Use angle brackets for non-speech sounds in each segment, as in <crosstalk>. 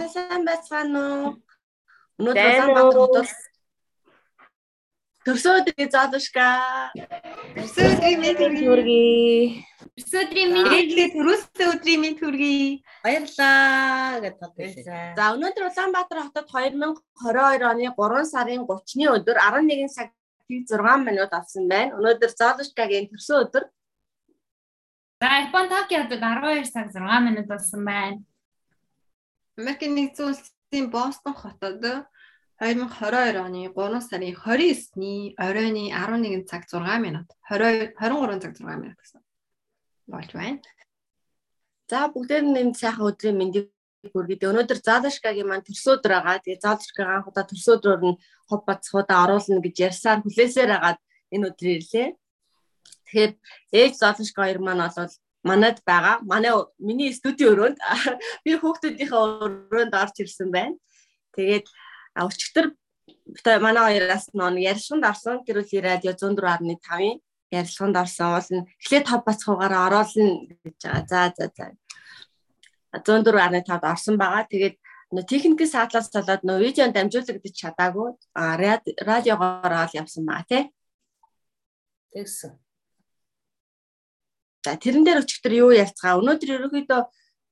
Та сайн байцгаана уу? Өнөөдөр Улаанбаатар хотод Төрсөн өдрийн залушка. Төрсөн өдрийн мэд хүргэе. Төрсөн өдрийн мэд төрөөсөө өдрийн мэд хүргэе. Баярлаа гэж бодсон. За өнөөдөр Улаанбаатар хотод 2022 оны 3 сарын 30-ны өдөр 11 цаг 6 минут авсан байна. Өнөөдөр залушкагийн төрсөн өдөр. За Япон Токиод 12 цаг 6 минут болсон байна. Америкийн нэгдсэн улсын Бостон хотод 2022 оны 3 сарын 29-ний оройны 11 цаг 6 минут 20 23 цаг 6 минут гэсэн болж байна. За бүгдээр нь сайхан өдрийн мэндийг хүргэе. Өнөөдөр Залашкагийн маань төрсөдөр байгаа. Тэгээ Залашкагийн анх удаа төрсөдрөөр нь хов бацхуудаа оруулна гэж ярьсаар хүлээсээр агаад энэ өдрөө ирлээ. Тэгэхээр ээж Залашка хоёр маань бол манад байгаа. Манай миний студийн өрөөнд <laughs> би хүүхдүүдийнхээ өрөөнд орж ирсэн байна. Тэгээд өчигдөр манай хоёроос нэг ярилцлаганд орсон. Тэр үл радио 104.5-ын ярилцлаганд орсон. Нь эхлээд топ бацхуугаараа оруулна гэж байгаа. За за за. 104.5-д орсон байгаа. Тэгээд нөө техникийн саатлаас болоод нөө видеонд дамжуулагдаж чадаагүй. Радиогоор ол явсан байгаа тий. Тэгсэн. За тэрэн дээр өчигдөр юу ярьцгаа. Өнөөдөр ерөөхдөө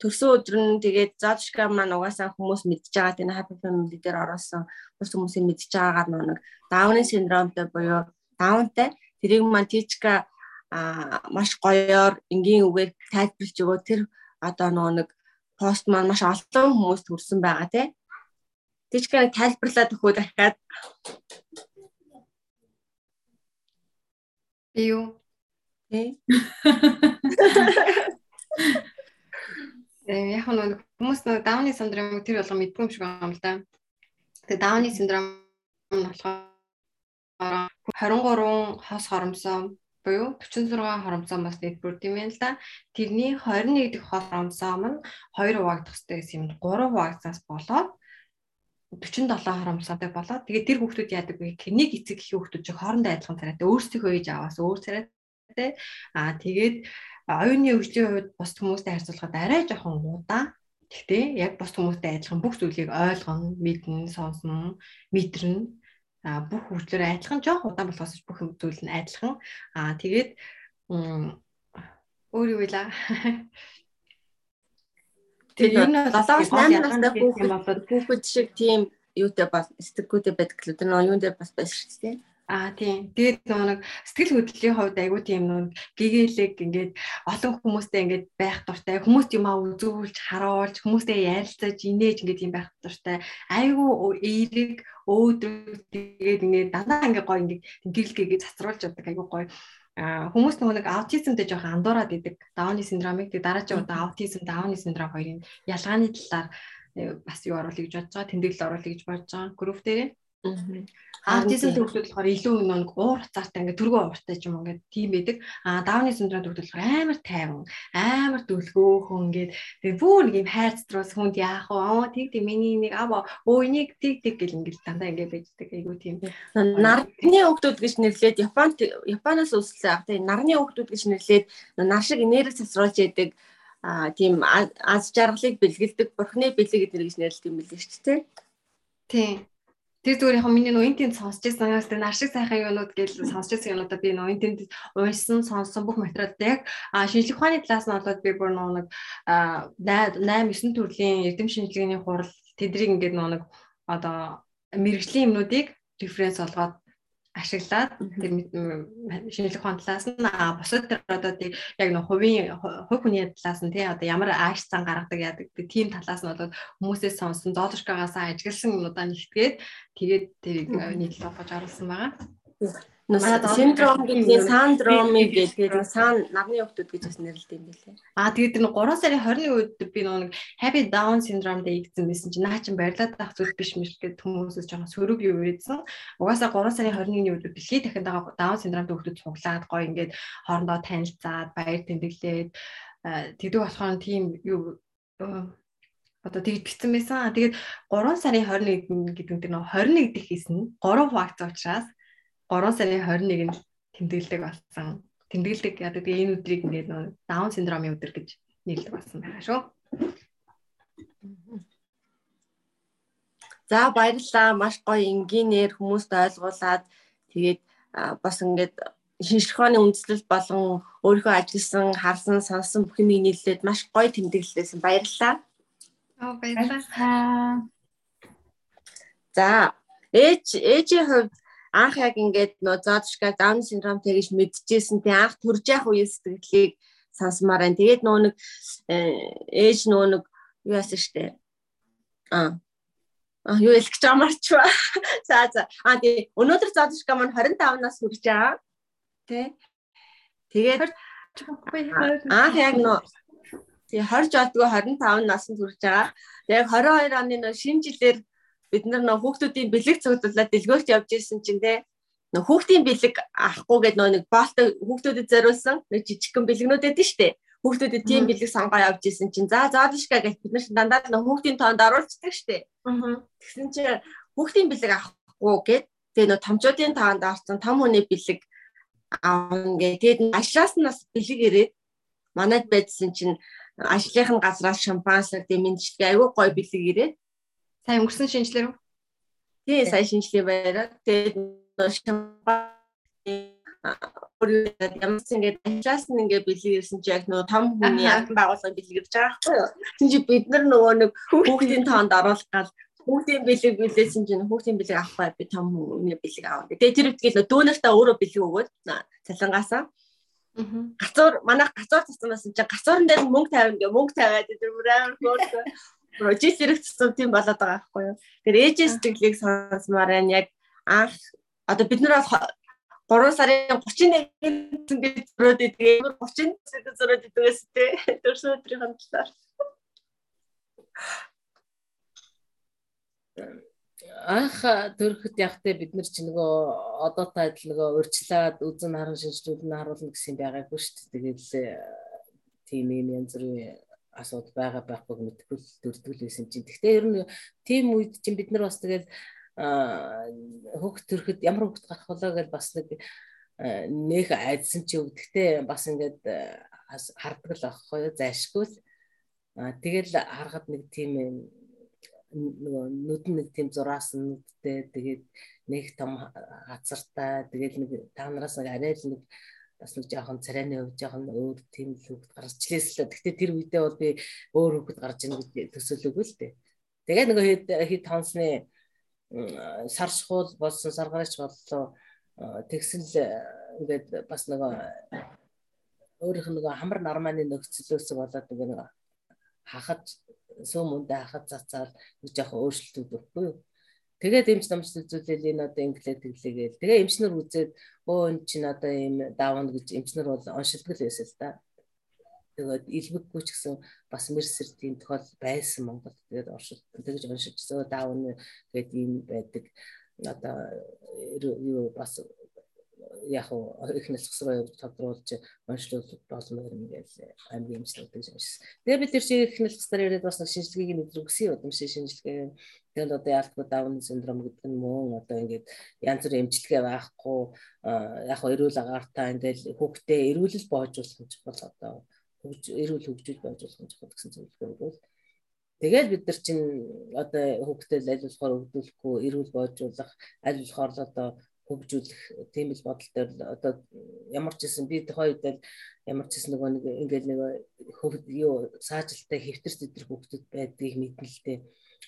төрсөн өдөр нь тэгээд Зодшка маань угаасаа хүмүүс мэдж байгаа тийм happy family дээр ороосон бус хүмүүсийн мэдж байгаагаар нэг даунын синдромтой буюу даунтай тэрийг маань Тичка а маш гоёор энгийн үгээр тайлбарлаж өгөө. Тэр одоо нэг пост маань маш олон хүмүүст хүрсэн байгаа тийм Тичка тайлбарлаад өгөө дахиад. Юу Тий. Э яг нь хүмүүс нэг Дауны синдром тэр болго мэдгүй юм шиг байна л да. Тэгээ Дауны синдром нь болохоор 23 хос хоромсоо буюу 46 хоромсоо бас нэвтрүүлт юм байна л да. Тэрний 21 дэх хос хоромсоо нь 2 хуваагдах хэрэгтэй гэсэн юм. 3 хуваагдсаас болоод 47 хоромсоотой болоод тэгээд тэр хүүхдүүд яадаг вэ? Нэг эцэг их хүүхдүүд чи хоорондоо адилхан царайтай өөрсдийнхөө ээж аваас өөр царай те аа тэгээд оюуны хөгжлийн хувьд бус хүмүүстэй харьцуулахад арай жоохон удаан Гэхдээ яг бус хүмүүстэй адилхан бүх зүйлийг ойлгоно, мэднэ, сонсно, мэдрэнэ. А бүх хөгжлөөр адилхан жоох удаан болохоос бүх зүйл нь адилхан. А тэгээд өөр юу <laughs> вэ? Тэгээд ер нь 7-8 настай хүүхэд хүүхэд шиг тийм юутай бол сэтгэлгүйтэй байдаг л тэр нь юундээ бас байсан шүү дээ. Аа тийм. Тэгээд нэг сэтгэл хөдлөлийн хувьд айгүй тийм нүг гэгээлэг ингээд олон хүмүүстэй ингээд байх дуртай. Хүмүүст юм аа үзүүлж, харуулж, хүмүүстэй ярилцаж, инээж ингээд юм байх дуртай. Айгүй эерэг, өөдрөг тэгээд ингээд дандаа ингээд гоё ингээд гэрэл гээгээ цацруулж яадаг айгүй гоё. Хүмүүс нөгөө нэг аутизмтэй жоохон андуураад идэг. Дауны синдромыг тэг дараагийн удаа аутизм, дауны синдром хоёрын ялгааны талаар э, бас юу оруулах гэж бодож байгаа. Тэмдэглэл оруулах гэж бодож байгаа. Групп дээрээ. Аутизм төвлөрөл болохоор илүү нэг уур хацаартай ингээд түргэн ууртай ч юм ингээд тийм байдаг. А даавны синдром төвлөрөл болохоор амар тайван, амар дүлгөөхөн ингээд тэгээ бүр нэг юм хайрцтрус хүнд яах вэ? Аа тийг тийг миний нэг аваа өө энийг тийг тийг гэл ингээд дандаа ингээд байждаг айгу тийм. Нарны хүүхдүүд гэж нэрлээд Японд Японоос үүсэлсэн ах тийм нарны хүүхдүүд гэж нэрлээд нар шиг энерги засруулж яадаг а тийм аз жаргалыг бэлгэлдэг бурхны бэлэг гэдэр гэж нэрлэдэг юм билээ шүү дээ. Тийм. Тэр зүгээр яг миний нөө интент сонсч байсанаас тэр нар шиг сайхан юмнууд гэж сонсч байсан юмудаа би нөө интент уншсан сонсон бүх материалд яг шинжлэх ухааны талаас нь болоод би бүр нөө нэг 8 9 төрлийн эрдэм шинжилгээний хурал тэдрийг ингээд нөө нэг одоо мэрэгжлийн юмнуудыг референс олгоод ашиглаад тэр шинжлэх ухааны талаас нь бусад тэр одоо тийг яг нэг хувийн хувь хүний талаас нь тий одоо ямар ааш цан гаргадаг яадаг тийм талаас нь болоод хүмүүсээс сонсон зоолжкагаас ажигласан юмудаа нэгтгээд тэгээд тэрийг нийтлэл болгож оруулсан байгаа синдром гэдэг сандромыг гэдэг сан нарны хүүхдүүд гэж бас нэрлэдэг юм билээ. Аа тэгээд тэр 3 сарын 21 үед би нэг happy down syndrome дээр игдсэн байсан чинь наа чин барилаад авах зүйл биш мэл гэдэг хүмүүсээс жоохон сөрөг юу ирсэн. Угаасаа 3 сарын 21-ний үед дэлхийд дахин down syndrome хүүхдүүд цуглаад гоё ингээд хоорондоо танилцаад баяр тэмдэглээд тэгдэг болохоор тийм юу одоо тэгж битсэн байсан. Тэгээд 3 сарын 21 гэдэг нь тэр 21 дэх хийсэн 3 факт учраас 3 сарын 21-нд тэмдэглэдэг болсон. Тэмдэглэдэг яадаг тэгээ энэ өдрийг ингээд нөө даун синдромын өдөр гэж нэрлэдэг болсон байгаа шүү. За баярлалаа. Маш гоё энгийнээр хүмүүст ойлгуулад тэгээд бас ингээд шинжлэхөөний үндэслэл болон өөрийнхөө ажилласан, харсан, сонссон бүх юмыг нийлээд маш гоё тэмдэглэлээсэн баярлалаа. Аа баярлалаа. За ээж ээжийн хувьд анх яг ингээд нөө зоодшка даун синдромтэй гэж мэдчихсэн тий анх төрж явах үеийн сэтгэлийг сонсомоор байна. Тэгээд нөө нэг э, ээж нөө нэг юу яасан штэ. Аа А юу хэлэх гэж амарч ба. <laughs> За за. А тий өнөөдөр зоодшка маань 25 нас хүрч байгаа. Тэ. Тэгээд аа яг нөө тий 20 жолдгоо 25 наснд хүрч байгаа. Яг 22 оны нөө шинэ жилээр бид нар нөө хүүхдүүдийн бэлэг цуглуулаад дэлгөөрт явж исэн чинь те нөө хүүхдийн бэлэг авахгүй гэдэг нөө нэг боолтой хүүхдүүдэд зориулсан нэг жижигхэн бэлгнүүд шүү дээ. Хүүхдүүдэд тийм бэлэг сонгоо явж исэн чинь за заадышка гэж бид нар дандаа нөө хүүхдийн тоонд оруулцдаг дээ. Тэгсэн чинь хүүхдийн бэлэг авахгүй гэд тэгээ нөө томчуудын тоонд орсон том хүний бэлэг аавна гэ. Тэгээд ажлаас нь бас бэлэг ирээд манайд байдсан чинь ажлынхын газраас шампансаг тийм мэдчилгээ аюу гой бэлэг ирээд Сайн өнгөрсөн шинжлэр үү? Тий, сайн шинжлэх байраа. Тэгээд ямар ч ингэж ажлаас нь ингээ бэлгэрсэн чи яг нөгөө том хүний албан байгууллагын бэлгэрж байгаа байхгүй юу. Тэгин чи бид нар нөгөө нэг хүүхдийн тоонд оруулах гал хүүхдийн бэлэг билээсэн чинь хүүхдийн бэлэг авахгүй би том хүний бэлэг аав. Тэгээ тэр үтгэл дүүнэртээ өөрөө бэлэг өгөөд цалингаасаа. Гацуур манай гацуур цацнаас чинь гацуурн дээр мөнгө тавина гэ мөнгө тавиад тэр бүр амар хөөрхөө Хэрэгцсэн тийм болоод байгаа байхгүй юу. Тэр ээжийн сэтгэлийг сонсмаар байна. Яг анх одоо бид нар бол 3 сарын 31-нд ингэж зөрөөд идэг. 30-нд зөрөөд идэгээс тээ. Төрсөн өдрийн хамтлаар. анх төрөхөд явахтай бид нар ч нөгөө одоотой адил нөгөө урьдчилаад үзэн харан шинжлүүлэн харуулна гэсэн байгаагүй шүү дээ. Тэгэл тийм юм янз бүрийн асуудал байгаа байхгүй мэдгүй дөрдгөл байсан чинь. Гэхдээ ер нь тийм үед чинь бид нар бас тэгэл хөгт төрөхөд ямар хөгт гарах болоо гэж бас нэг нэх айдсан чи өвдөхтэй бас ингээд хардаг л байхгүй юу? Зайшгүй тэгэл харахад нэг тийм нөгөө нүд нэг тийм зураас нүдтэй тэгээд нэг том газартай тэгээд нэг та нараас нэг арай л нэг бас нэг жоохон царайны хувь жоохон өөр тийм л хөвгт гарч илээс л. Гэхдээ тэр үедээ бол би өөр хөвгт гарч ийн гэж төсөөлөөгүй л дээ. Тэгээ нэг хэд хэд хонсны сар шхуул болсон саргарч боллоо тэгсэн л ингээд бас нэг өөрийнх нь нэг хамар нарманы нөхцлөөс болоод нэг хахад сүүм үндэ хахад цацаад нэг жоохон өөрчлөлтүүд өгөхгүй юу Тэгээд эмч намч үзүүлэл энэ одоо инглээ тэглээгээл. Тэгээ эмчнэр үзээд өө эн чинь одоо ийм давна гэж эмчнэр бол оншилдог л байсан л да. Тэгээд илбэггүй ч гэсэн бас мерсэр тийм тохиол байсан Монгол. Тэгээд оршил тэгж оншилжсоо давна тэгээд ийм байдаг. Одоо юу бас яг их насгсроо тодруулж онцлог болно юм гээл аймгийн гэж уншсан. Тэгээ бид шиг их насгсраар яриад бас шинжилгээг нь өдрөгсөн удамшиг шинжилгээ. Тэгээд одоо ялтгүй даун синдром гэдэг нь мөн одоо ингээд янз бүрийн эмчилгээ байхгүй яг эрүүл агаартай ингээл хүүхдээ эрүүлэл боожуулах юм чухал одоо эрүүл хөгжүүл боожуулах юм чухал гэсэн зөвлөгөө өгвөл Тэгэл бид нар чинь одоо хүүхдээ аль болохоор өгдүүлэхгүй эрүүл боожуулах аль болохоор одоо хөгжүүлэх тийм л бодолтой одоо ямар ч гэсэн би тухайд ямар ч гэсэн нөгөө нэг ингээд нэг хөвд юу саажилттай хэвтэр зэдэр хөгдөд байдгийг мэднэ л дээ.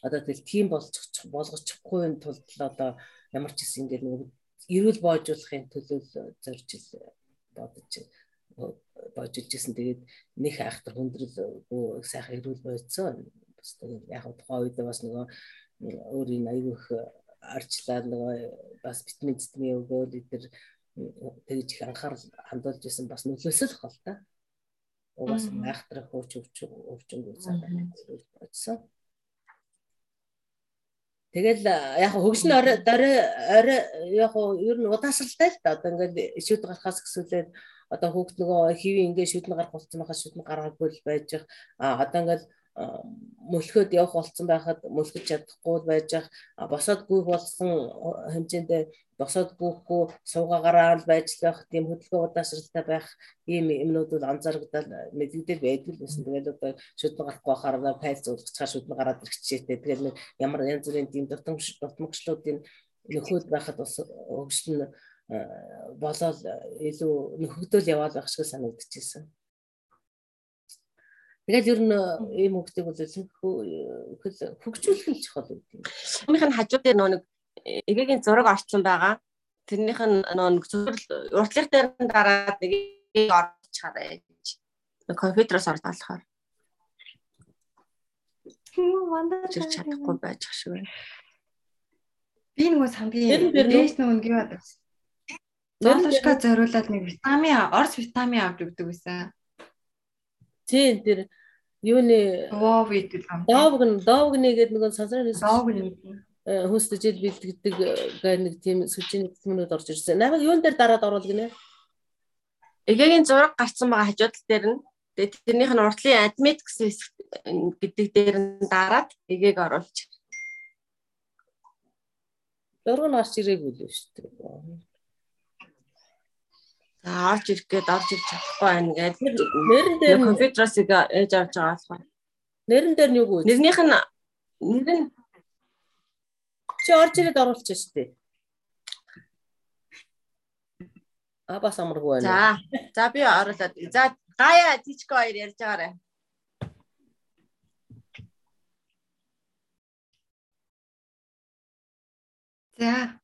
Одоо тэгэл тийм болчих болгочихгүй тулд л одоо ямар ч гэсэн ингээд нэг эрүүл боожуулахын төлөө зорж бодож боожулж исэн. Тэгээд нэг айхтар хүндрэл сайхан эрүүл бойцсон. Бас тэгээд яг тухайн үед бас нөгөө өөрийн аюух арчлаад нөгөө бас витамин витамин өгөөл эдгээр тэгж их анхаарал хандуулж исэн бас нөлөөсөл хол та. Угаас майхтрах хөөч өвч өвчөнгөө сайн бодсон. Тэгэл яг хөгжин орой орой яг ер нь удаасралтай л да одоо ингээд шүд гарахаас гэсүүлээд одоо хүүхд нөгөө хэвийн ингээд шүдэн гарах байхад шүдэн гаргаагүй л байж а одоо ингээд мөлхөд явах болсон байхад мөлхөж чадахгүй байж ах босоод гүйх болсон хэмжээндээ босоод бүүхгүй суугаагаараа л байж байх тийм хөдөлгөөн удаашралтай байх ийм юмнууд бол анзаарагдал мэдэгдэл байдаг л байсан. Тэгээд одоо шүдэн гарахгүй байхаар файл зуулгачаар шүдэн гараад ирчихжээ. Тэгээд нэг ямар янз бүрийн тийм дутамж дутмагчлуудын нөхөд байхад бас өгсөн болоод илүү нөхөгдөл яваад байх шиг санагдчихсэн. Тэгээд ер нь ийм хөгтийг бол хөгжүүлэх нь чухал үү тийм. Өмнөх нь хажуудын нэг эгэгийн зураг орцсон байгаа. Тэрнийх нь нэг зөвхөн уртлах дээр нь дараад нэг орчихараа гэж. Компьютероос орж болохоор. Мандаж чадахгүй байж ах шиг байна. Би нөгөө хамгийн дээш юу байдаг. Золушка зориулаад нэг витамин, орс витамин авч өгдөг байсан. Тийм тэр юуны Вов гэдэг юм. Довг нь довг нэгээд нөгөө сансрын довг нэг хөөсдөж бэлтгэдэг гэр нэг тийм сүжийн төмнүүд орж ирсэн. Намайг юун дээр дараад оруулах гинэ? Эгэгийн зураг гарцсан байгаа хажуудал дээр нь тэгээд тэрнийх нь уртлын admit гэсэн гэдэг дээр нь дараад эгээг оруулж. Зураг нь гарч ирээгүй л шүү дээ. За орж ирэх гээд орж ирж чадахгүй байна гэж нэрэн дээр компьютероос ээж авч байгаа болохоор нэрэн дээр нь юу вэ? Нэрнийх нь нэр нь Чи орж ирээд оруулчих шүү дээ. А бас амаргүй байна. За. За би оруулаад. За гая тичко хоёр ярьж байгаарай. За.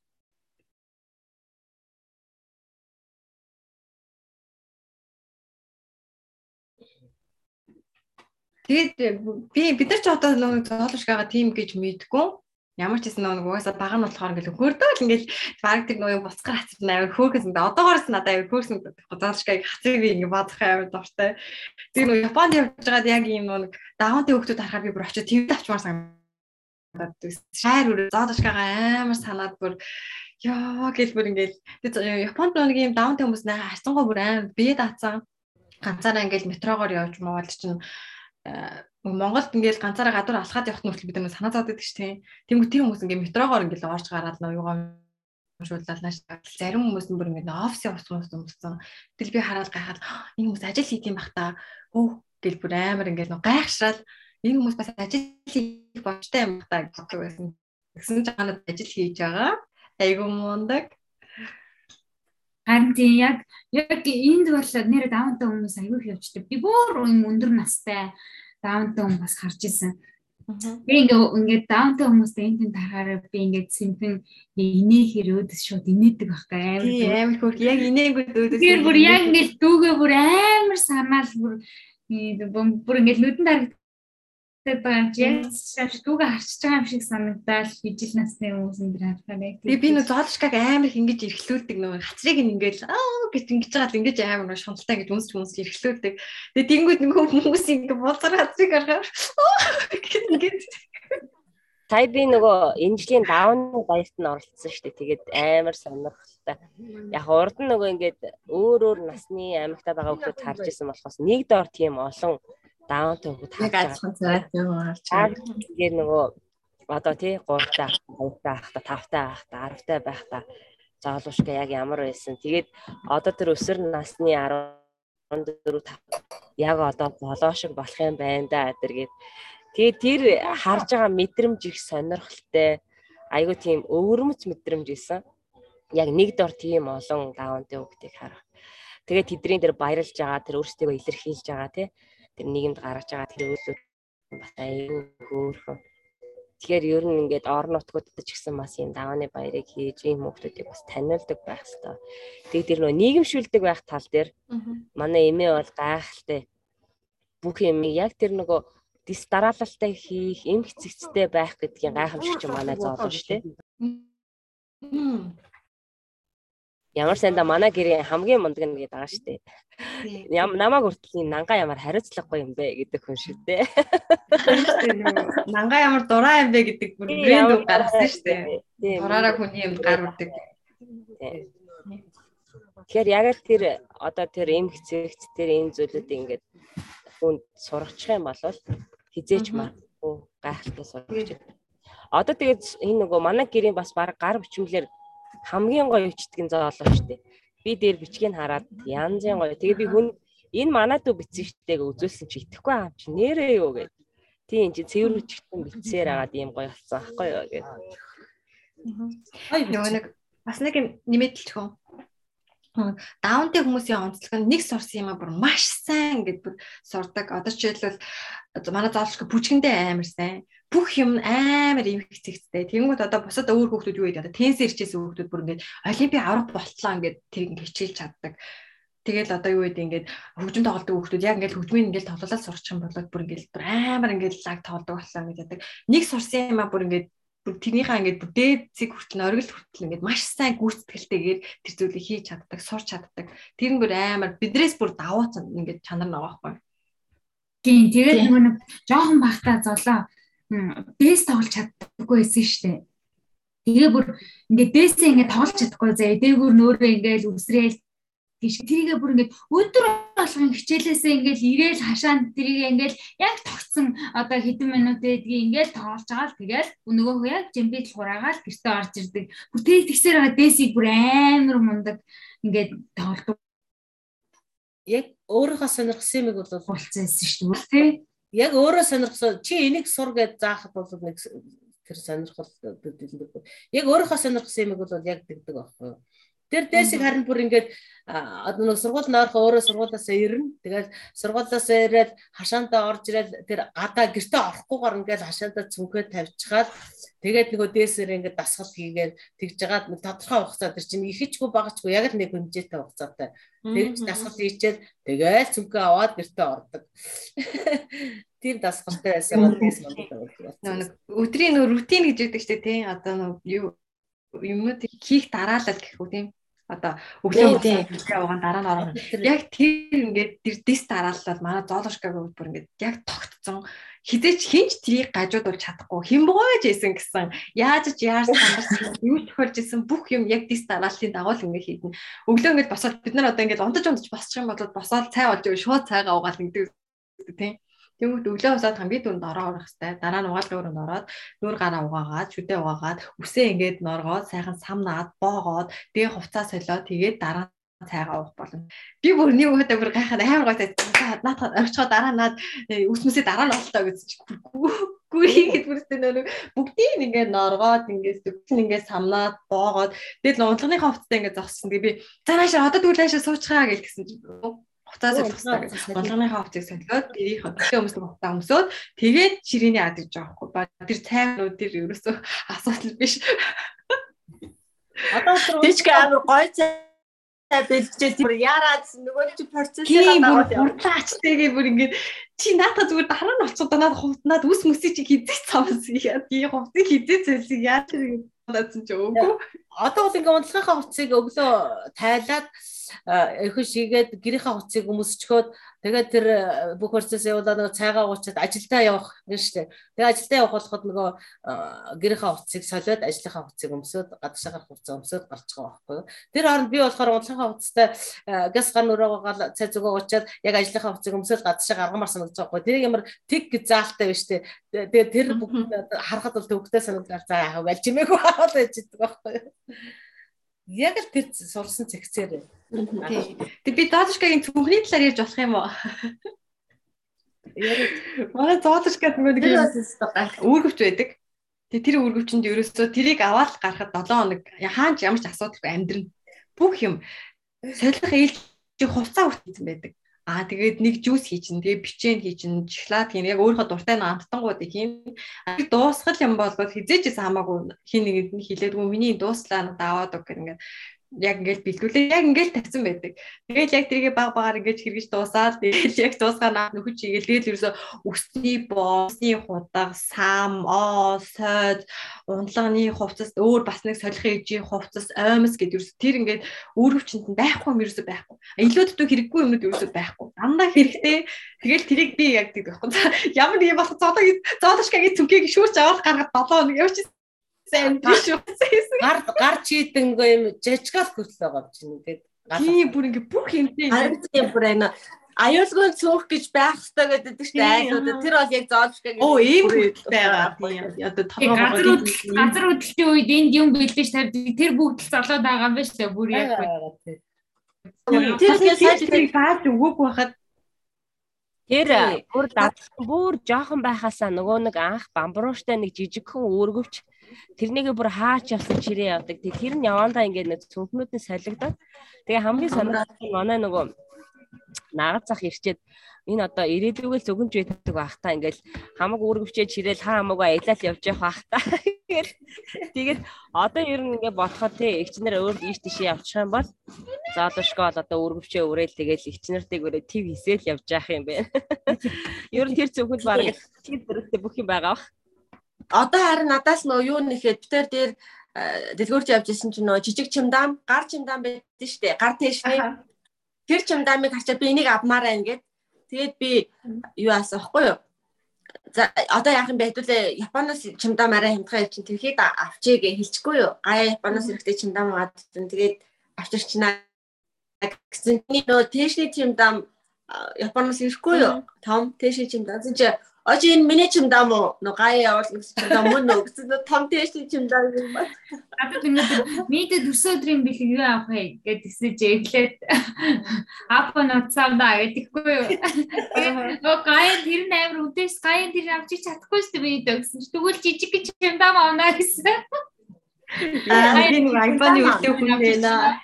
Тэгээд би бид нар ч одоо нэг зоолошгаага тим гэж мэдгүй ямар ч гэсэн нэг угаасаа бага нь болохоор ингээл хөөрдөөл ингээл баг тэр нөгөө буцгаар хацсан авир хөөхсөн. Одоогоорс надад авир хөөрсөн заалшгайг хацыг би ингээ бодох авир дуртай. Тэр нөгөө Японд явж байгаад яг ийм нэг даунтай хүмүүс харахаар би бүр очиж тэнд авчмаар санагдаад шаар үрээ заалшгайгаа амар санаад бүр ёо гэл бүр ингээл Японд нэг ийм даунтай хүмүүс наа хацсангоо бүр амар бие даацсан. Ганцаараа ингээл метрогоор явж мавал чинь Монголд ингээл ганцаараа гадуур алхаад явах нүртэл бид нар санаа зовд байдаг шүү дээ. Тэнгүү тэр хүмүүс ингээ метрогоор ингээл орж гараад нөө юугаа шуулаад нааш зарим хүмүүс нь бүр ингээ офисын усгаас өмссөн. Тэгэл би хараад гайхаад энэ хүмүүс ажил хийх юм бах та. Өөх гэл бүр амар ингээ нөө гайхшраад энэ хүмүүс бас ажил хийх болтой юм бах та байсан. Тэгсэн ч ханад ажил хийж байгаа. Айгу мундаг. Харин тийм яг яг энд бол нэр даунтай хүмүүс аягүй явждаг. Би бүр юм өндөр настай даунтай хүн бас харж исэн. Би ингээ ингээд даунтай хүмүүстэй энэ тийм тарахаараа би ингээд симпэн инээхэр өөдөс шууд инээдэг байхгүй амар амар хөөх яг инээгүүд өөдөс. Тэр бүр яг ингээд дүүгээ бүр амар санаал бүр бүр ингээд нүдэн дарагд Тэгээд байна чи яг дүүгээ харчиж байгаа юм шиг санагдал ижил насны хүмүүс энэ харахаар яг би би нөө зоолшкаг амар их ингэж эрхлүүлдэг нөгөө хацрыг ингээл аа гэж ингэж байгаа л ингэж амар нөө шунталтай ингэж үнсч үнсч эрхлүүлдэг. Тэгээд тэнгууд нөгөө хүмүүс ингэ болцор хацрыг харахаар ингэж Сая би нөгөө энэ жилийн давны баярт нь оролцсон шүү дээ. Тэгээд амар сонирхолтой. Яг урд нь нөгөө ингээд өөр өөр насны аймагтаа байгаа хүмүүс харж исэн болохоос нэг доор тийм олон даунтай хөвгөд харж байгаа. Тэгээд нөгөө одоо тий 3 таа, 2 таа ахта, 5 таа ахта, 10 таа байх та заалуушка яг ямар байсан. Тэгээд одоо тэр өсөр насны 14 яг одоо болоо шиг болох юм байна да тэргээд тэгээд тэр харж байгаа мэдрэмж их сонирхолтой айгуу тийм өвөрмөц мэдрэмж исэн. Яг нэг дор тийм олон даунтай хөвгтийг харах. Тэгээд тэдний тэр баярлж байгаа тэр өөрсдөө илэрхийлж байгаа тий тэр нийгэмд гаргаж байгаа тэр үйлүүд бас аюу хөөрхөн. Тэгэхээр ер нь ингээд орон нутгуудад ч гэсэн бас юм давааны баярыг хийж ийм хүмүүсийг бас таниулдаг байх хэрэгтэй. Тэгээд тэр нөө нийгэмшүүлдэг байх тал дээр манай эмээ бол гайхалтай. Бүх юм яг тэр нөгөө дис дараалалтай хийх, эм хэцэгцтэй байх гэдгийн гайхамшигч манай зоолон шүү дээ ямар сайнда манай гэрийн хамгийн мундаг нь гэдэг байгаа шүү дээ. Ям намайг хүртэл нанга ямар хариуцлагагүй юм бэ гэдэг хүн шүү дээ. Нанга ямар дураа юм бэ гэдэг бүр брэнд үг гаргасан шүү дээ. Дураараа хүний юмд гар үрдэг. Тэгэхээр яг л тэр одоо тэр эм хэцэгт тэр энэ зүйлүүдийг ингээд хүнд сургачих юм бол хизээч магадгүй гайхалтай сургачих. Одоо тэгээд энэ нөгөө манай гэрийн бас баг гар бичмлэр хамгийн гоё өчтгэн зоолоо штэ. Би дээр бичгийг хараад янзын гоё. Тэгээ би хүн энэ манад уу бичсэн штэ гэж үзүүлсэн чи итгэхгүй аа чи нэрээ юу гэд. Тийм чи цэвэр өчтгэн бичсээр агаад ийм гоё болсон ахгүй юу гэд. Нөгөө нэг бас нэг нэмэлтэлчих үү? Даунтэй хүмүүсийн онцлог нь нэг сурсан юм а бүр маш сайн гэдээ бүр сурдаг. Одоо жишээлбэл манай заалшгүй бүжгэндээ амар сайн. Бүх юм амар юм хэцэгтэй. Тэнгүүд одоо бусад өөр хүүхдүүд юу гэдэг одоо тенс ирчээсэн хүүхдүүд бүр ингээд олимпи аврах болтлоо ингээд тэр ингээд хичээлж чаддаг. Тэгэл одоо юу гэдэг ингээд хөгжим тоглодог хүүхдүүд яг ингээд хөгжмийн ингээд тоглолоо сурчих юм бол бүр ингээд бүр амар ингээд лаг тоглодог болсон гэж яддаг. Нэг сурсан юм а бүр ингээд бүр тэрнийхээ ингээд бүр дээд зэг хүртэл оргил хүртэл ингээд маш сайн гүйцэтгэлтэйгээр тэр зүйлийг хийж чаддаг, сурч чаддаг. Тэр нь бүр амар бидрээс бүр даваацсан ингээд чанар байгаа байхгүй. Тийм тэгээд нөгөө нэг жоохон бахта золоо дэс тоглож чаддаггүй байсан шүү дээ. Тэгээ бүр ингээд дээсээ ингээд тоглож чадахгүй заа. Дээгүүр нөөрэ ингээд үсрээл тийш тэрийгээ бүр ингээд өдөр болгон хичээлээсээ ингээд ирээл хашаанд тэрийгээ ингээд яг тогтсон одоо хэдэн минут эдгийг ингээд тоолж байгаа л тэгэл нөгөө яг жимбит хураагаал гэртээ орж ирдэг. Бүр тэг тэгсээр байгаа дээсийг бүр амар мундаг ингээд тоолдог. Яг өөрийнхөө сонирхсан юмыг бол болцсон шүү дээ тий. Яг өөрөө сонирхсан чи энийг сур гэж заахад бол нэг тэр сонирхол яг өөрийнхөө сонирхсан юмыг бол яг дэгдэг байхгүй юу? Тэр дээсийг харин бүр ингээд одоо нэг сургууль нойрхоо өөрөө сургуулиасаа ирнэ. Тэгээд сургуулиасаа ирээд хашаантаа орж ирээд тэр гадаа гэртээ орохгүйгээр ингээд хашаантаа цүнхээ тавьчихаад тэгээд нөгөө дээсээр ингээд дасгал хийгээд тэгж жагаад тодорхой хугацаа тэр чинь ихичгүй багачгүй яг л нэг хэмжээтэй хугацаатай. Тэгж дасгал хийчээд тэгээд цүнхээ аваад гэртээ ордог. <laughs> Тэр дасгалтай байсан дээс манддаг. Нэг өдрийн рутин гэж дээ тий. Одоо нэг юу юмнууд хийх дараалал гэх үү тийм. Одоо өглөө өглөө угаан дараа нь орох. Яг тэр ингээд тэр дис дараалал манай зоолошкаг бүр ингээд яг тогтцсон. Хизээч хинч трийг гажуудуулж чадахгүй. Хэмбгойж исэн гэсэн. Яаж ч яаж сандарсан юу тохиолж исэн бүх юм яг дис дарааллын дагуу л ингээд хийдэн. Өглөө ингээд босоод бид нар одоо ингээд ундаж ундаж босчих юм бол босоод цай болж шууд цайгаа угаал нэгдэг тийм Тэнгүүт өглөө усаад хамгийн түрүүнд ороо орох хэвээр дараа нь угаалгын өрөөнд ороод нүур гараа угаагаад шүдээ угаагаад үсээ ингээд норгоод сайхан самнаад боогоод тэгээ хувцас солиод тэгээд дараа цайгаа уух болно. Би бүр нэг удаа бүр гайхаад амар гойтой наатад орчгоо дараа наад үсмэсээ дараа нь олтоо гэж чинь гүр хийгээд бүртээ нөр бүгдийг ингээд норгоод ингээд зүгтэн ингээд самнаад боогоод тэгээд унтлагынхаа хувцастай ингээд зогссон. Тэгээ би за наашаа одоо дүүл наашаа суучгаа гэж гисэн чинь хуцаас солихдаг. Болгоныхаа хувцыг солиод дэрийн хөдөлгөөн өмсөх хуцаа өмсөөд тэгээд ширээний ад гэж байгаа хгүй. Ба тэр цайнууд тэр ерөөсөө <laughs> асуудал биш. Одоо тийчгээ амар гой цай бэлдчихээ тэр яараад нөгөө чи процессыг дагуулж хурдлаачтэйгээ бүр ингээд чи наата зүгээр дараа нь олцоо донаад хувтнаад үс мөсөй чи хизээ цамс яа тий хувцыг хизээ цэлсийг яа тэр надад ч өөгүй. Одоо бол ингээд унтлагынхаа хувцыг өглөө тайлаад эрхэн шигээд гэрийнхаа хуцыг өмсчгөөд тэгээд тэр бүх процесс явуулаад нөгөө цайгаа уучаад ажилдаа явах гэж штэ. Тэгээд ажилдаа явах болоход нөгөө гэрийнхаа хуцыг солиод ажлынхаа хуцыг өмсөд гадагшаа гарах хуцаа өмсөд гарч байгаа байхгүй юу. Тэр хооронд би болохоор унтлахаа хуцтай газ гар нөрөөгөөгаал цай зүгөө уучаад яг ажлынхаа хуцыг өмсөд гадагшаа гаргамаар санагдаж байгаа байхгүй. Тэр ямар тэг гэж заалтай биш штэ. Тэгээд тэр бүгд харахад бол төвхтэй санагдал за яах вэ? Жимээгүй <laughs> хаад байж байгаа байхгүй юу яг л тэр сурсан зэгцээр. Тэг би Зоолшкагийн цүнхний талаар ярьж болох юм уу? Манай Зоолшкад нэг үүргэвч байдаг. Тэг тэр үүргэвчэнд ерөөсөө тэрийг аваад гарахад 7 хоног хаанч ямар ч асуудалгүй амьдрна. Бүх юм солих ээлжийн хувцас хүртсэн байдаг. Аа тэгээд нэг жуус хийчин, тэгээд бичэн хийчин, шоколад хийн яг өөрийнхөө дуртай нэг амттангууд хийн. Дуусгал юм болбол хизээч хамаагүй хин нэгэнд нь хилээдгүй миний дууслаа надад аваад өг гэх ингээд яг ингээд бэлгүүлээ яг ингээд тавьсан байдаг. Тэгээд яг тэргээ баг багаар ингээд хэрэгж дуусаад тэгээд яг дуусганаа нөхөж чигээл тэгээд ерөөсө өсний боосны худаг, сам, оо, сойд, унтлагын хувцас өөр бас нэг солихын ижийн хувцас, оймос гэдэг ерөөсө тэр ингээд өөрөвчөнд нь байхгүй юм ерөөсө байхгүй. Илүүддөө хэрэггүй юмнууд ерөөсө байхгүй. Дандаа хэрэгтэй. Тэгэл тэрийг би яг тийм байхгүй. Ямар нэг юм болох зоолог зоолошкагийн түнхийг шүүрч аваад гаргаад 7 хоног явчих сайн биш үү. Гар гар чийдэнгүй юм жижигал хөтөл байгаа юм чинь ингээд. Тийм бүр ингээ бүх юмтэй харин бүр энэ аюулгүй цөөх гэж байх хэрэгтэй гэдэг чинь айлууд тэр бол яг зоолшгүй оо ийм байгаа тийм одоо толгой газар хөдлөлтийн үед энд юм бэлдэж тавьд тэр бүгд л золоод байгаа юм байна шүү дээ бүр яг. Тэр сайд тэрийг бааж өгөөг байхад Тэр бүр бүр жоохон байхасаа нөгөө нэг анх бамбрууштай нэг жижигхэн үүргэвч тэрнийг бүр хаач явсан чирээ явдаг. Тэр нь явандаа ингээд нэг цүнхнүүд нь солигдоод тэгээ хамгийн сонирхолтой нь манай нөгөө нагад зах ирчээд энэ одоо ирээдүгэл зөвгөнж байдаг бахтаа ингээл хамаг үүргэвчээ чирээл хаа хамаагүй аялал явж явах бахтаа тэгэл. Тэгээд одоо ер нь ингээ бодоход тий эгчнэр өөр ийш тийш явчих юм бол заалуушгүй бол одоо үүргэвчээ өрөөл тэгэл эгчнэртэйг өрөө тв хийсэл явж явах юм байна <laughs> ер нь тэр зөвхөн баг тийм дөрөвтэй бүх юм байгаа бах. Одоо харин надаас нөө юу нэхэд битэр дээр дэлгүүрч явж исэн чинь нөө жижиг чимдаам гар чимдаам байдсан шүү дээ гар тэшний. Тэр чимдаамыг харчаад би энийг авмаар байна гэд. Тэгээд би юу аасан хгүй юу За одоо яах юм бэ? Хэдүүлээ Японоос чимдаам арай хямдхан чинь тэрхийд авчиг хэлчихгүй юу? Гаяа Японоос ирэхдээ чимдаам аваад тэгээд авчирчнаа гэсэн нөө тэшний чимдаам Японоос ирэхгүй юу? Том тэшний чимдаам чи Очи энэ миний чимдам уу? Нөө гай явуулна гэсэн чимдам мөн үү? Гэсэн том тэшний чимдам юм байна. Надад ингээд мэдээ төрсөн өдрийн бэлэг юу авах вэ гэд тэгсэж эхлээд апа ноцаамда гэдэхгүй юу? Нөө гай тэр нь амар үдээс гай тэр авчиж чадахгүй шүү дээ би гэсэн чи тэгвэл жижиг гэж чимдам авнаа гэсэн. Аа энэ iPhone-ы үлдээ хүн байна.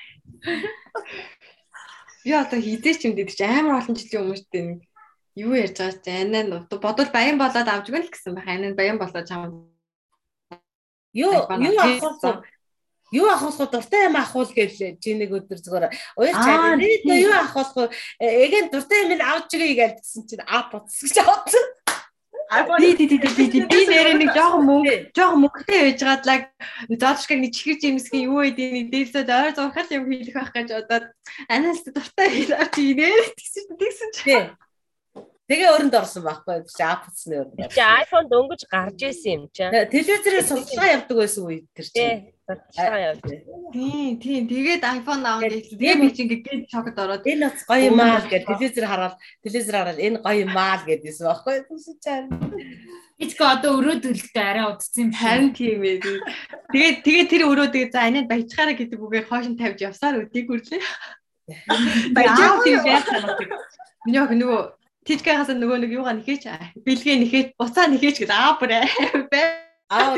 Би одоо хизээч юм чи амар олон жилийн өмнө шүү дээ юу ярьж байгаа ч анаа нь бодвол баян болоод авч гэнэ л гэсэн байх. Анаа баян болоод чам. Юу юу авах юу авах дуртай юм авах гэж чи нэг өдөр зүгээр уяа чаа юу авах эген дуртай юм авч ирээ гэж гэсэн чинь аа бодсон гэж бодсон. Би би би би би нэрээ нэг жоохон мөнгө жоохон мөнгөтэй байж гадлаа заалшгаг нэг чихэр жимсгийн юу гэдэг нэг дээлсэд ойр зурхал юм хийх байх гэж бодоод анаас дуртай авч ирээ <laughs> тэгсэн тэгсэн чи Тэгээ өрөнд орсон байхгүй чи апцны өрөнд. Чи iPhone дөнгөж гарч исэн юм чи. Телевизээр судалгаа явдаг байсан үе тэр чи. Судалгаа явдаг. Тийм тийм тэгээд iPhone аав гэсэн. Тэгээ би чи ингээд шокод ороод энэ бас гоё юм аа гэж телевизээр хараад телевизээр хараад энэ гоё юм аа гэдээсэн байхгүй түшиж чаа. Ичгээ одоо өрөө төлөлтөй арай удсан юм харин тийм ээ. Тэгээд тэгээд тэр өрөө тэгээд за анаа баяжхаараа гэдэг үгээр хоош нь тавьж явсаар үдийг үрлээ. <laughs> Баяжаа тийм яах юм бэ? Миний охин нөгөө Тижгээс нөгөө нэг юугаа нэхээч бэлгээ нэхээч буцаа нэхээч гэдэг аа бүр бай. Аа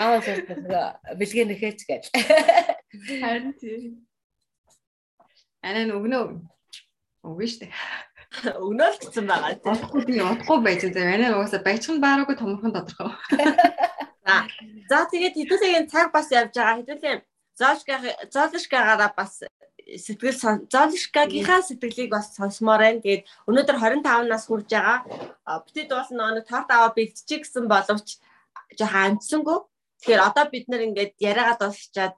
Аа тэгээ бэлгээ нэхээч гэж. Харин тийм. Анаа нөгнөө. Үгүй штэ. Өгнөө л гэсэн байгаа тийм. Удахгүй би удахгүй байж байгаа. Манай угаасаа баяжхан баараагүй томорхон тодорхой. За. За тэгээд хэдүүлээ цаг бас явж байгаа. Хэдүүлээ Зоошка зоолшкагаараа бас сэтгэл зоолшкагийнхаа сэтгэлийг бас сонсомоор байна. Тэгээд өнөөдөр 25 нас хүрж байгаа. Битэд бас нэг торт аваа бэлтчих гэсэн боловч жоохон амтсангүй. Тэгэхээр одоо бид нэр ингээд яриагаад дуусчаад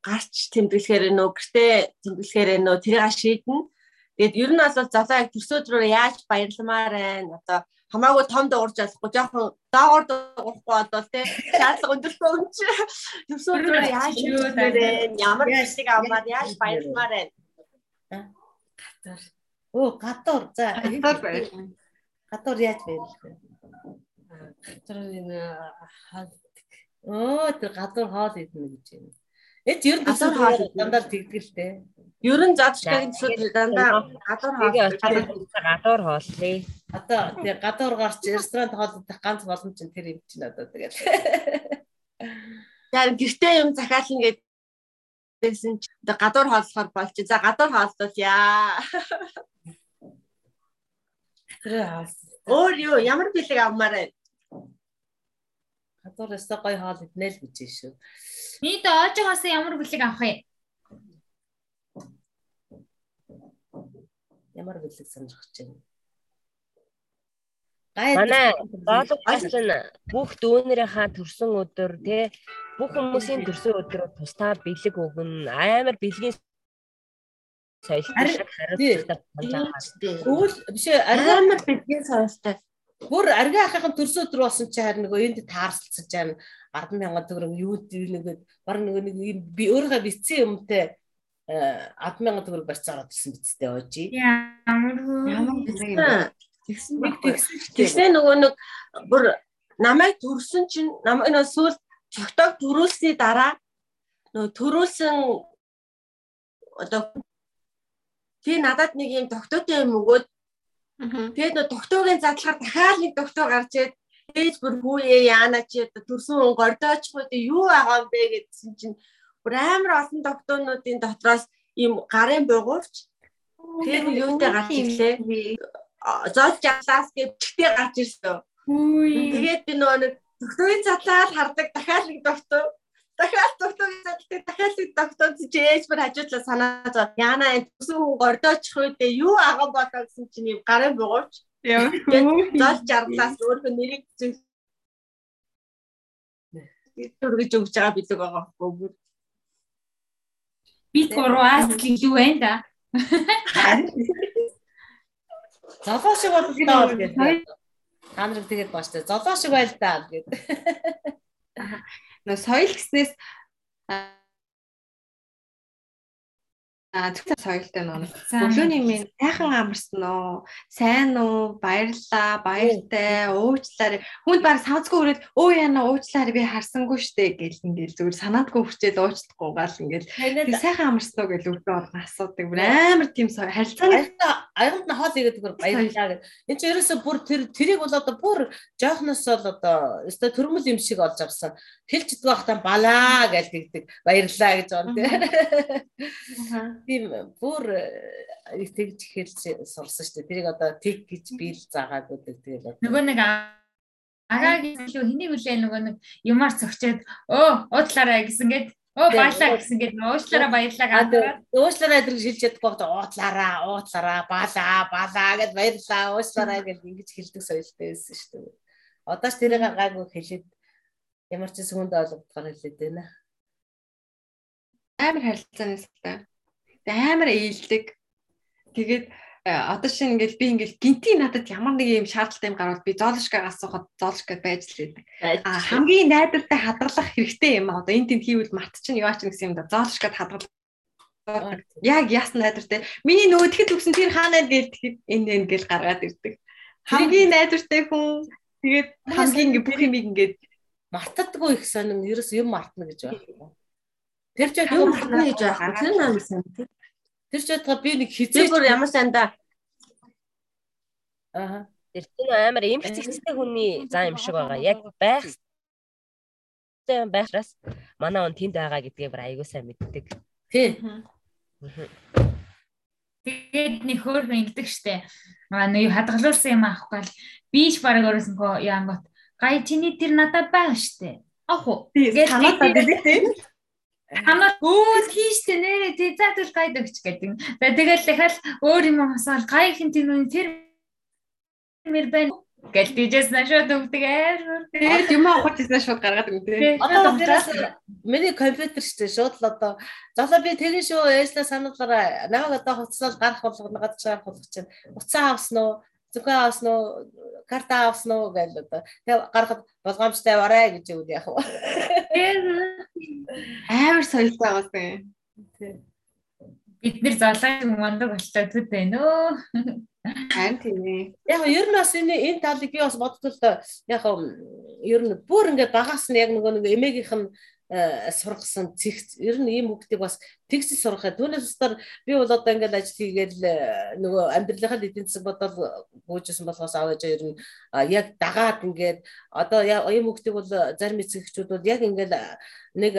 гарч тэмдэглэхээр нөө гэртээ тэмдэглэхээр нөө тэрийг шийднэ. Тэгээд ер нь бол золоо яг төрсөдрөөр яаж баярламаар байна. Одоо хамаагүй том дуурж болохгүй жоохон доогоор дуурахгүй бол тий шаардлага өндөртэй юм чи төсөөлөөр яаж юугаар ямар хэсэг авмаар яаж баярмаар байна? Гатар оо гатар за гатар байр гатар яаж байрлах вэ? Гатар энэ оо тэр гатар хоол идэнэ гэж юм Эд ер нь гатар хоол дандаа тэгдэг л дээ Ер нь задчгийн төсөл дандаа гадуур хоол гадуур хоол тий. Одоо тий гадуур гарч ресторан хооллох ганц боломж нь тэр юм чинь одоо тэгэл. Яг гэртээ юм захиална гэдсэн чи одоо гадуур хооллохоор болж. За гадуур хооллол яа. Тэр хаалт. Өөр юу ямар бэлэг авмаар байна? Гадуур өстой гоё хоол иднэ л гэж шүү. Нийт оожоогоос ямар бэлэг авах юм? ямар бэлэг сонирхож байна. Манай боолгоос нь бүх дүүнэрийнхаа төрсөн өдөр тий бүх хүмүүсийн төрсөн өдөр тусдаа бэлэг өгнө. Амар бэлгийн соёлтой шиг хариуцлагатай хандаад. Тэгвэл биш амар бэлгийн соёлтой. Бүр арги ахын төрсөн өдөр болсон чи харин нөгөө энд таарсалцаж байгаа 100000 төгрөг юу нэг баг нөгөө нэг би өөрийнхөө бицсэн юмтай 100000 төгрөг барьцаа ороод ирсэн бицтэй ожи. Ямар Тэгсэн. Тэгсэн тэгсэн нөгөө нэг бүр намайг төрсөн чинь намайг нөө сүүл цогтойг төрүүлсний дараа нөгөө төрүүлсэн одоо тий надад нэг юм тогтоотой юм өгөөд тэгээд нөгөө тогтоогийн задлахаар дахиад нэг тогтоо гарч ирээд ээж бүр хүүе яана чи төрсөн гордоочгүй юу байгаа юм бэ гэдсэн чинь бүр амар олон тогтоонуудын дотроос ийм гарын бугуурч тэр юунтэй гарч ирлээ. Зоолж яглаас гэдэгтэй гарч ирсэн. Тэгээд би нөгөө нэг тогтоогийн задлаад хардаг дахиад нэг тогтоо дахиад тогтоогийн задлаа дахиад нэг тогтоо чээж бүр хажуудлаа санаа зов. Яна энэ төсөн хүн гордоочих үедээ юу аган болоо гэсэн чинь юм гарын бугуурч. Яа. Зоолж яглаас өөрөө нэрийг зүг төргөж өгч байгаа билэг байгаа байхгүй бит гурваас л илүү байна да. Золоо шиг бодлоо гэдэг. Та нарыг тэгээд бааштай. Золоо шиг байл та гэдэг. <laughs> Соёл гэснээс зөвхөн соёлтой нөө. Өглөөний минь сайхан амарсан уу? Сайн уу? Баярлаа, баяртай, уучлаарай. Хүнд баг савцгүй өрөөд өө яана уучлаарай би харсангүй штэ гэл ингээл зүгээр санаадгүй хүчээд уучлахгүй гал ингээл тэг сайхан амарсан уу гэл өглөө болгон асуудаг. Бүр амар тийм харилцаа. Аянд нь хоол игээд бүр баярлаа гэд. Энд чинь ерөөсө бүр тэр тэрийг бол одоо бүр жоохноос бол одоо өстой төрмөл юм шиг олж авсан. Хэлж идэх байхдаа балаа гэж тэгдэг. Баярлаа гэж байна тийм бүр их тэгж хэлж сурсан шүү дээ. Тэрийг одоо тэг гэж биел заагаад өгдөг. Тэгэл нөгөө нэг агагийн илүү хэнийг үлээ нөгөө нэг юмар цогчоод өө уудлаарай гэсэн гээд Оо баярлаа гэсэн гээд уучлаарай баярлаа гадаад. Уучлаарай гэдэг шилж чадахгүй бол уудлаараа уудлаараа балаа балаа гэд баярлаа уучлаарай гэд ингэж хэлдэг соёлтой байсан шүү дээ. Одоо ч тэрийг гайгүй хэлээд ямар ч сүгэнд ойлгохоор хэлээд байна. Амар харилцааны салтай амар ээлдэг. Тэгээд э, одоо шинэ ингээл би ингээл гинти надад ямар нэг юм шаардлагатай юм гарвал би зоолшкаг асуухад зоолшкаг байж л байдаг. Хамгийн найдвартай хадгалах хэрэгтэй юм а одоо энэ тэнд хийвэл мат чинь юу ач гэсэн юм да зоолшкад хадгалах Яг яасан найдвартай. Миний нөгөө тэгэхэд үгсэн тэр хаанаа гээл энэ энэ гээл гаргаад ирдэг. Хамгийн найдвартай хүн тэгээд хамгийн бүх юм ингээд мартдаггүй их сонин ерөөс юм мартна гэж байна. Тэр ч юм мартна гэж байна. Тэр нам сан. Тэр ч бодгоо би нэг хизээ бүр ямар санда Аа. Тэр чинь амар эмх цэгцтэй хүний зан юм шиг байгаа. Яг байх байхраас манай он тэнд байгаа гэдгийг бүр аягүй сайн мэддэг. Тий. Тэгээд нэг хөөрхөн ингэдэг штэ. Аа нэг хадгалуулсан юм аахгүй л биш баг өрөөсөнгөө яангот гай чиний тэр надад байгаа штэ. Ах уу. Тэгээд санаа та дээ. Хамаа өөд хийштэй нэрээ тий заатал гайд өгч гэдэг. За тэгэл дахиад өөр юм асуул гай хин тэр тэр мэр байна гэл тийжээс нашууд өгдөг амар. Тэгээд юм авах гэсэн шууд гаргаад өгдөө. Одоо тэрээс миний компьютер штэ шууд л одоо залуу би тэгэн шүү ээжлээ сануулаараа намайг одоо хуцсаал гарах болгоно гадаж гарах болгож чинь. Уцаа авсан уу? Зүгөө авсан уу? Карта авсан уу гэж одоо. Тэгээ гарахад болгоомжтой аваарай гэж өгд яах вэ? Амар соёлтой байгаас юм. Бид нэр залаа мундаг болтой төд байна өө. Харин тийм ээ. Яг ер нь бас энэ энэ талыг би бас бодтол яг ер нь бүр ингээд багаас нь яг нөгөө нэг эмээгийнх нь сургасан цэгц ер нь ийм хүүхдийг бас тэгс сургахаа түүнээс устдаар би бол одоо ингээд ажил хийгээл э, нөгөө амьдралынхаа эдийн засаг бодол гүйжсэн болохоос аваад ер нь яг дагаад ингээд одоо ийм хүүхдийг бол зарим эцэгчүүд бол яг ингээд нэг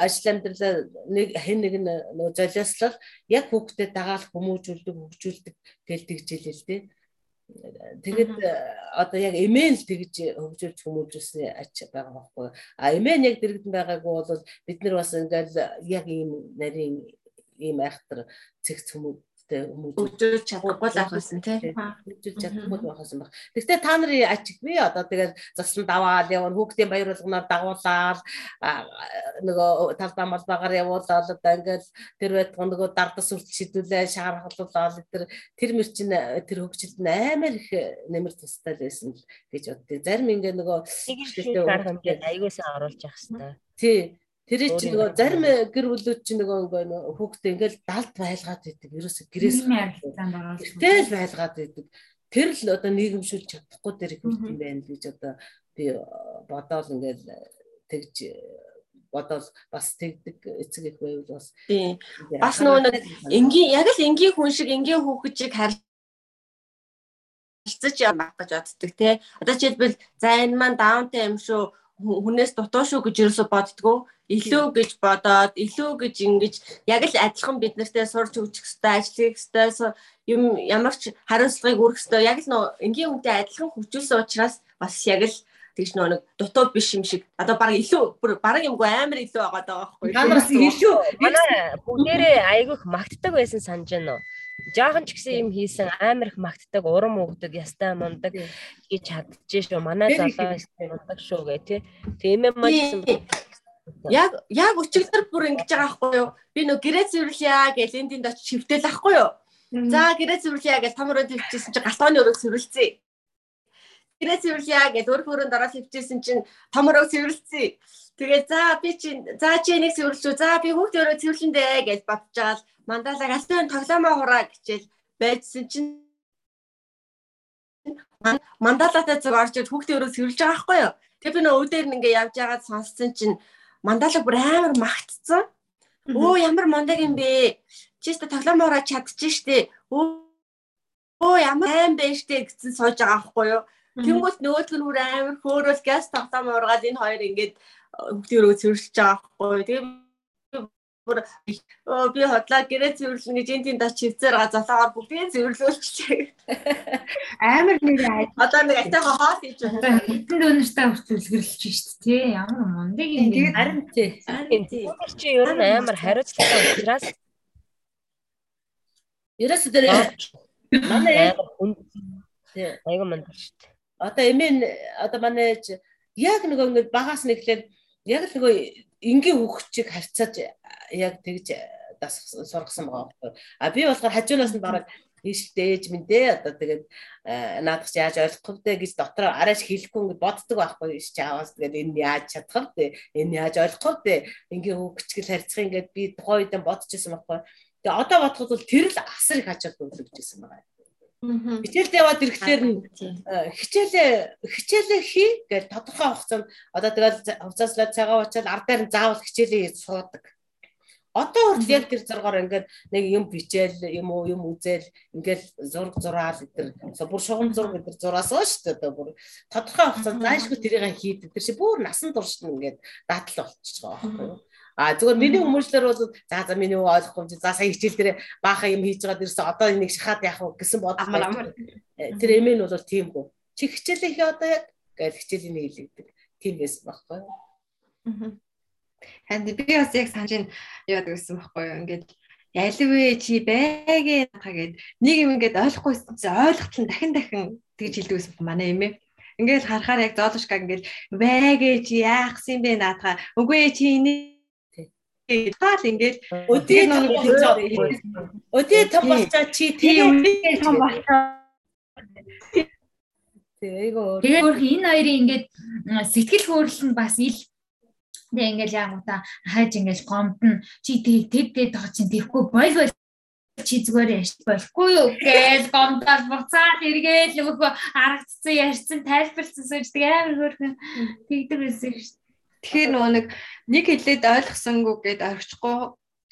ажил амьдралаа нэг хэн нэг нөгөө золиослол яг хүүхдэд дагаал хүмүүжүүлдэг хөгжүүлдэг тэл тэгж хэлээ л дээ Тэгээд э, одоо яг эмээл тэгж хөгжүүлж хүмүүжүүлсэн ач байгаа байхгүй. А эмээн яг дэрэгдэн байгаагүй бол бид нар бас ингээл яг ийм нарийн ийм айхтар цэгц хүмүүс өгжүүлж чадахгүй л байх байсан тий. Өгжүүлж чадахгүй байх байсан баг. Гэхдээ та нарын ачиг би одоо тэгэл заслан даваад явна хүүхдийн баяр болгоноор дагуулаад нөгөө талбай малбагаар явуулаад одоо ингээл тэр байтга нөгөө дардас үрт шидүүлээ шаархалуулаад тэр тэр мөр чин тэр хөгжилд амар их нэмэр тустай байсан гэж боддог. Зарим ингээ нөгөө айгуусан оруулж явах хэрэгтэй. Тий Тэр чинь нөгөө зарим гэр бүлүүд чинь нөгөө хүүхдээ ингээл далд байлгаад байдаг. Ерөөсө гэрээс гэртэл байлгаад байдаг. Тэр л одоо нийгэмшүүлж чадахгүй дээр их юм байна гэж одоо би бодоол ингээл тэгж бодоол бас тэгдэг эцэг их байвал бас тийм бас нөгөө нэг энгийн яг л энгийн хүн шиг энгийн хүүхэд харь хилцэж явах гэж боддог те. Одоо жишээлбэл за энэ маань даунтай юм шүү хүнээс дутуу шүү гэж ерөөсө боддгоо илүү гэж бодоод илүү гэж ингэж яг л адилхан бид нартэй сурч өгчих хэвээр ажиллах хэвээр юм ямар ч хариуцлагыг өргөх хэвээр яг л нөө энгийн хүнтэй адилхан хөгжүүлсэн учраас бас яг л тэгш нөө нэг дутуу биш юм шиг одоо баг илүү бүр баг юмгүй амар илүү байгаа даа байхгүй. Манаас илүү манай бүгдээрээ айгүйх магтдаг байсан санаж байна уу? Жаахан ч гэсэн юм хийсэн амар их магтдаг урам өгдөг ястай мундаг хийж чадчих шүү манай залуу мундаг шүү гэ тий. Тийм юм гэсэн яг яг өчигдөр бүр ингэж байгаа байхгүй юу? Би нөө гэрээ цэвэрлэе гэж эндинд очиж хөвтөл ахгүй юу? За гэрээ цэвэрлэе гэж том өрөөнд хөвчихсэн чинь галтооны өрөөг цэвэрлэцээ гэрээ цэвэрлэе гэж өөр хөрөнд ороод хөвчихсэн чинь том өрөөг цэвэрлэцээ тэгээ за би чи за чи нэг цэвэрлэв за би хүүхдээ өрөө цэвэрлэн дээ гэж бодож байгаа л мандалаг алтын тоглоомоо хураа гэчээл байжсэн чинь мандалатай зүг орж ир хүүхдээ өрөө цэвэрлж байгаа байхгүй юу. Тэгээ би нөө өвдөр нь ингээ явж байгаад сонссон чинь мандалаг бүр амар магтцсан. Өө ямар мондаг юм бэ? Чи ч тоглоомоо хураа чадчих штэ. Өө ямар аим бэ штэ гэсэн сууж байгаа байхгүй юу. Тэнгүүт нөгөөдг нь бүр амар хөөрөл газ тоглоомоо ургаад энэ хоёр ингээд хүүхдээ өрөө цэвэрлж байгаа байхгүй. Тэгээ бүр би хотлаа гэрээ цэвэрлэн гэж энэ тийм дач хөвцөр га золоогоор бүгдийг цэвэрлүүлчихээ. Амар нэг одоо нэг атайхан хоол хийж байна. Дөнөртэй үлгэрлэж шүү дээ тий. Ямар мундаг юм бэ? Харин тий. Харин тий. Чи ер нь амар хариуцлагатай учраас Ерөөс дээр манай тий айгуу мундаг дээ. Одоо эмээ одоо манай яг нөгөө ингэ багаас нэглээд яг л нөгөө энгийн хөвгчийг харьцааж яг тэгж сургасан байгаа байхгүй. А би болохоор хажуунаас нь бараг ийштэй ээж минь дээ одоо тэгээд наадах чи яаж ойлгох вэ? гэж дотор арайш хэлэхгүй боддог байхгүй. Иш чааваас тэгээд энэ яаж чадах вэ? Энэ яаж ойлгох вэ? ингээ хөвгчгөл харьцах ингээд би тухайн үед бодож исэн байхгүй. Тэгээд одоо бодоход бол тэр л асар их ачаал өгүүлж исэн байгаа Хичээлд яваад ирэхлээр нь хичээлээ хичээлээ хий гэж тодорхой хугацаанд одоо тэгэл хувцаслаа цагаан уучаал ардаар нь заавал хичээлээ суудаг. Одоо хүртэл яг тэр зургаар ингээд нэг юм бичээл юм уу юм үзэл ингээд зураг зураал тэр бүр шугам зураг гэдэг зураасаа шүү дээ одоо бүр тодорхой хугацаанд заашгүй тэрийг хийдэг. Тэр чи бүр насан турш нь ингээд датал болчихж байгаа байхгүй юу? А зүгээр миний хүмүүжлэр бол за за миний ойлгохгүй за сая хичээл дээр баахан юм хийж байгаа дэрсэн одоо энийг шахаад яах вэ гэсэн бодлоо. Э, тэр эмээ нь бол тийм хөө. Чи хичээлээ хий одоо яг гэж хичээлийн нийлэгдэг. Тийм байсан байхгүй юу? Харин би бас яг санаж яадаг гэсэн байхгүй юу? Ингээд ялвэ чи байгээ гэд нэг юм ингээд ойлгохгүйсэн чи ойлгохтол дахин дахин тэгж хэлдэг байсан манай эмээ. Ингээд харахаар яг зоолошка ингээд байгээ чи яахсан бэ наатаа. Үгүй чи энийг таал ингээд өдөө өдөө том болчоо чи тийм том болчоо Тэгээд энэ хоёрын ингээд сэтгэл хөдлөл нь бас ил. Тэг ингээл яг удаа хайж ингээл гомдно чи тэг тэгдээд байгаа чинь тэгэхгүй бойл бойл чи зүгээр яш болохгүй юу гэж гомдол буцаад эргээл нөгөө аргацсан ярьсан тайлбарлсан сууж тэг амар хөөрхөн. Тэгдэг байсан шүү Тэгэхээр нөгөө нэг нэг хэлээд ойлгосонгүй гэд орчихгүй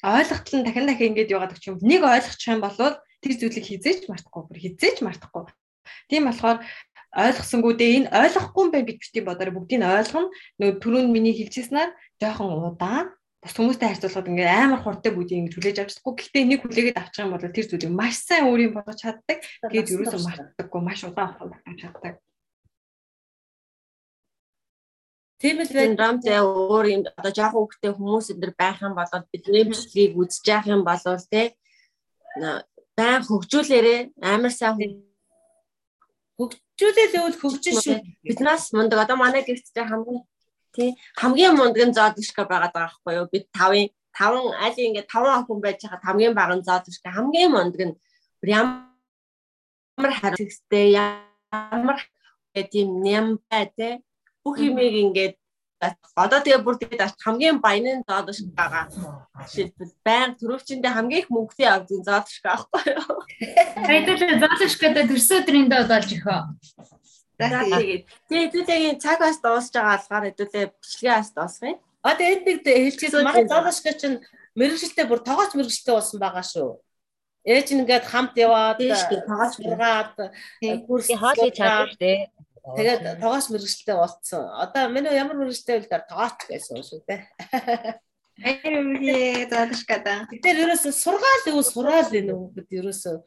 ойлголтол нь дахин дахин ингэж яваад өгч юм. Нэг ойлгочих юм бол тэр зүйлийг хизээч мартахгүй, бүр хизээч мартахгүй. Тийм болохоор ойлгосонгүй дээ энэ ойлгохгүй юм байна гэж бити бодорой бүгдийг нь ойлгоно. Нөгөө түрүүнд миний хэлчихснээр жоохон удаан бас хүмүүстэй харьцуулахад ингээд амар хурдтай бүгдийг ингэж хүлээж авч чадахгүй. Гэхдээ нэг хүлээгээд авчих юм бол тэр зүйлийг маш сайн өөрийн болгож чаддаг. Тэгээд ерөөсөө мартдаггүй, маш удаан хугацаанд чаддаг. Тийм л байна. Рамтай өөр юм одоо жоохон хөвгтэй хүмүүс энэ байх юм бол бидний бичлэгийг үзэж явах юм бол те байн хөгжүүлээрээ амар сайн хөгжүүлэл өвл хөгжин шүү. Биднээс мундаг одоо манай гэрт тэ хамгийн тий хамгийн мундаг зоодишка байгаад байгаа байхгүй юу? Бид тавын таван аль ингээд таван охин байж байгаа хамгийн бага зоодишка хамгийн мундаг нь ямар хариуцлагатай ямар тийм нямбай тий бүх юмыг ингээд одоо тэгээ бүр тэгээд хамгийн баяны зоодошг байгаа. Жишээлбэл баян төрөвчөндөө хамгийн их мөнгөтэй авдгийн зоодошг аахгүй юу? Хайдаа зоодошгоо төрсөн өдрийн доод болж ихөө. За тэгээд тэгээ хэдүүлээ цаг бас дуусж байгаа алгаар хэдүүлээ бичлэгээ бас дуусгая. А тэгээд нэг хэлчихсэн манай зоодошг чинь мэрэгжилтэй бүр тоогооч мэрэгжилтэй болсон байгаа шүү. Ээж ингээд хамт яваад тоогооч мэргаад курс хоол хийж чаддаг шүү дээ. Тэгээд тоогооч мэрэгчлээ болцсон. Одоо миний ямар мэрэгчлээ вэ гэхээр тоогооч гэсэн шүү дээ. Айрууе заадашкада. Тэр ерөөсө сургаал юу сураал энэ үү гэд ерөөсө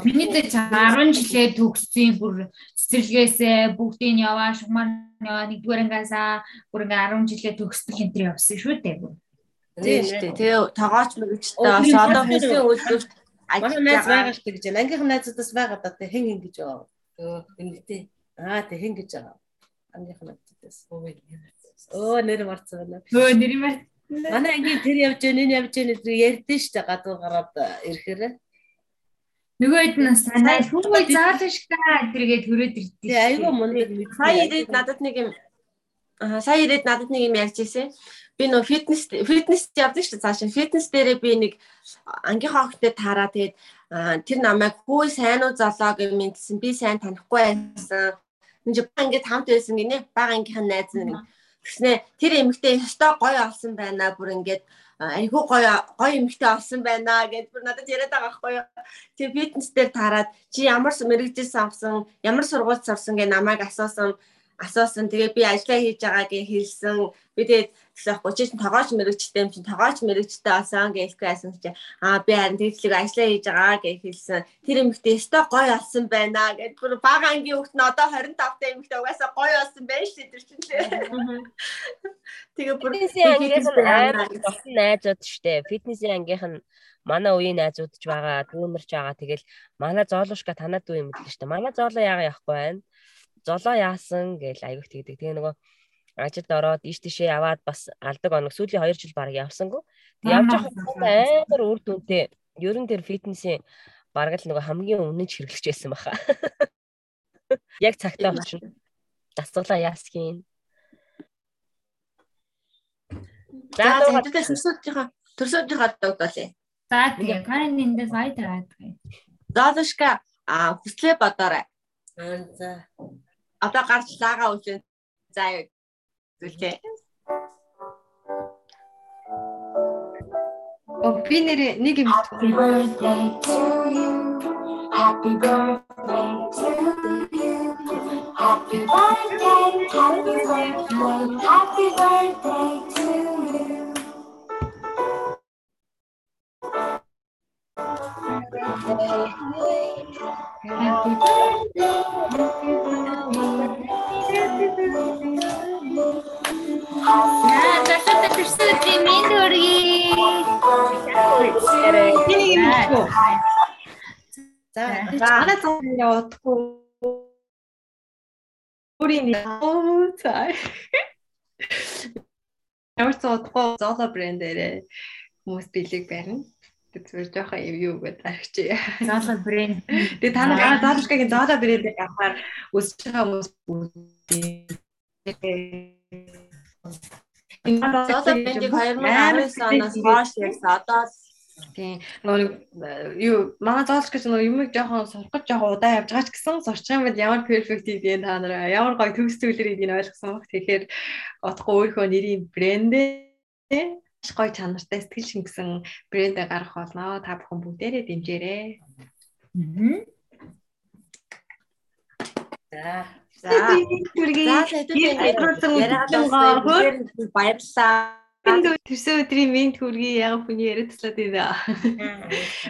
Миний дээр 10 жилээ төгссөн бүр цэцэрлэгээсээ бүгдийг яваа шугамар яваа нэгдүгээр ангиасаа бүр ингээ 10 жилээ төгсдөх энэ төр явсан шүү дээ. Тийм шүү дээ. Тэгээ тоогооч мэрэгчтэй бас одоо хүмүүсийн үйлдвэрт манай найз байгаа шүү гэж байна. Ангийнхан найзуудаас байгаа да тэг хэн ингэж байгаа. Өө гэнэтэй. Аа тэг хэн гэж байгаа. Ангийнхан найзуудаас. Өө нэр марцсан байна. Өө нэр марцсан. Манай ангийн тэр явж гэн энэ явж гэн гэдэг ярьдэн шүү дээ гадуур гараад ирэхээр. Нөгөөд нь санаа хүмүүс заалж та тэргээд хүрээд ирдээ. Тэгээ айгүй мундаг сая ирээд надад нэг юм аа сая ирээд надад нэг юм ярьж ирсэн. Би нөө фитнес фитнес явдаг шүү дээ цаашаа. Фитнес дээрээ би нэг ангийнхаа охинтой таараа тэгээд тэр намайг хүү сайн уу залоо гэж мэдсэн. Би сайн танихгүй байсан. Бага ингээд хамт байсан гинэ. Бага ангийнхан найз нэг. Тэгснэ тэр эмэгтэй өстой гоё олсон байна. Бүр ингээд айгүй гоё гоё эмэгтэй олсон байна гэж бүр надад яриад байгаа байхгүй юу. Тэгээ фитнес дээр таарад чи ямар мэрэгжил сонгосон, ямар сургууль сурсан гэ намайг асуусан асуусан. Тэгээ би ажиллаа хийж байгаа гэж хэлсэн. Би тэгээд тэгэхгүй чи чинь тогооч мэрэгчтэй юм чинь тогооч мэрэгчтэй олсон гэхгүй айсан чи аа би харин тэгтлэг ажиллаа хийж байгаа гэж хэлсэн. Тэр эмэгтэй өстой гоё олсон байна гэд бүр бага ангийн хүүхд нь одоо 25 та эмэгтэй угаасаа гоё олсон байж шүү дээ чинь лээ. Тэгээ бүр фитнесийн ангийнх нь болсон найзууд штэ. Фитнесийн ангийнх нь манай үеийн найзууд ч байгаа, дүүнэрч байгаа. Тэгэл манай зоолушка танаад үе юм гэдэг штэ. Манай зоолоо яага явахгүй байна золоо яасан гэж аявих тэгдэг. Тэгээ нөгөө ажилд ороод иш тишээ яваад бас алдаг оног сүүлийн 2 жил баг явсангүй. Тэг явж байгаа амар үр дүнтэй. Ерөн тэр фитнесийн бараг л нөгөө хамгийн өмнө ч хэрэглэж байсан баха. <laughs> Яг цагтаа очно. Дасгалаа яасхийн. За төрсөдийнхаа төрсөдийнхаа догдолээ. За тэгээ Карин эндээс ая тараад. Золушка а хүслээ бодоорой. Аа за одоо гарч лагаа үлэн заа юу зүйлээ. О би нэр нэг юм Happy birthday to you. Happy birthday to you. Happy birthday, happy birthday, happy birthday to you. Happy birthday, Яа, дахиад төрсөн минь хүргэе. Энийг юм уу? за Манай цаана явахгүй. Бүрийн оо цаа. Ямар ч удахгүй зооло брэндээрээ хүмүүс бэлэг барина. Тэг зүгээр жоохон юу гэдэг аргач. Зооло брэнд. Тэгээ та нар заалшгагийн зооло брэндээр авахаар өсөж байгаа хүмүүс Золоо бэндийг 2019 оноос хойш ярьсан. Одоо Тийм. Нөгөө юу манай зоолч гэж нөгөө юм жоохон сурах гэж жоохон удаа явж байгаа ч гэсэн сурчих юм бол ямар перфект идэх та нараа ямар гоё төгс зүйлэр идэх ойлгосон баг. Тэгэхээр отгоо өөрийнхөө нэрийн брэндээ гоё чанартай сэтгэл шингэсэн брэндээ гаргах болно. Та бүхэн бүгдээрээ дэмжээрэй. за за. За хэдүүлээ баярлалаа. Тэрсэн өдрийн минт хүргий яг хүний яриад таслаад байна.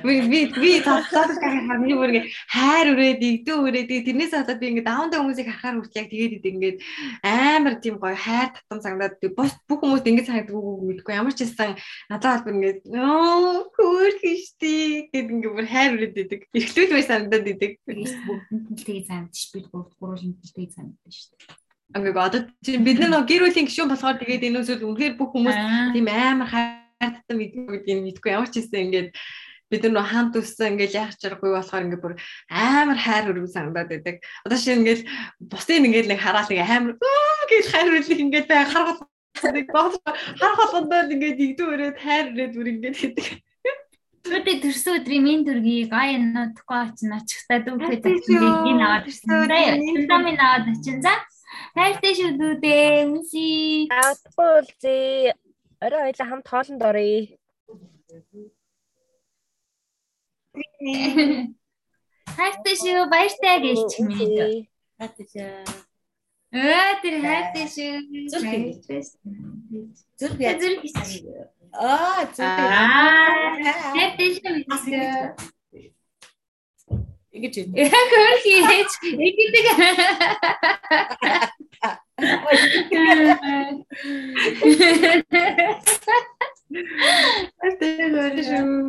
Би би би таслаад хамгийн бүргээ хайр үрээд игдүү үрээд тэрнээс хадаад би ингээд даунда хүмүүсийг харахаар хүртэл яг тэгээд идэв ингээд амар тийм гоё хайр татам сангадаад бүх бүх хүмүүст ингээд санагддаг үг мэдгүй ямар ч хэлсэн надад албар ингээд нөө хөөр хийшти гэд ингээд бүр хайр үрээд идэг. Эхлүүл бай санагдаад идэг. Бүгд тэгээд санагдчих би гурав шинжилтэйг санагдсан шүү дээ. Ингээд одоо чинь бид нар нөгөө гэр бүлийн гишүүн болохоор тэгээд энэ үсэл үнэхээр бүх хүмүүс тийм амар хайртай мэдгүй гэдгийг мэдгүй ямар ч хэсэг ингээд бид нар хамт өссөн ингээд яах чаргагүй болохоор ингээд бүр амар хайр өрөв санагдаад байдаг. Одоо шинэ ингээд бусдын ингээд нэг хараал нэг амар гэж хайр өрөв ингээд бай. Харгал нэг боол хар холгондоо ингээд игдүү өрөөд хайр өрөөд бүр ингээд гэдэг. Өдөө төрсөн өдрийн минь дүргийг ая нутгаа очно очихдаа дүүхээ тавьсан энэ аваад ирсэн. За минь аваад очин. За хайртай шүү дүүдээ. Үнси. Аахгүй зээ. Орой хоёлаа хамт хоолнд оръё. Хайртай шүү. Баяртай гэж чимээ. Хатаа. Өө тэр хайртай шүү. Зүрх. Зүрх. Аа зүрх. Хайртай шүү. Ингэж юм. Яг хөрх хийж. Игдэг. Баяртай шүү.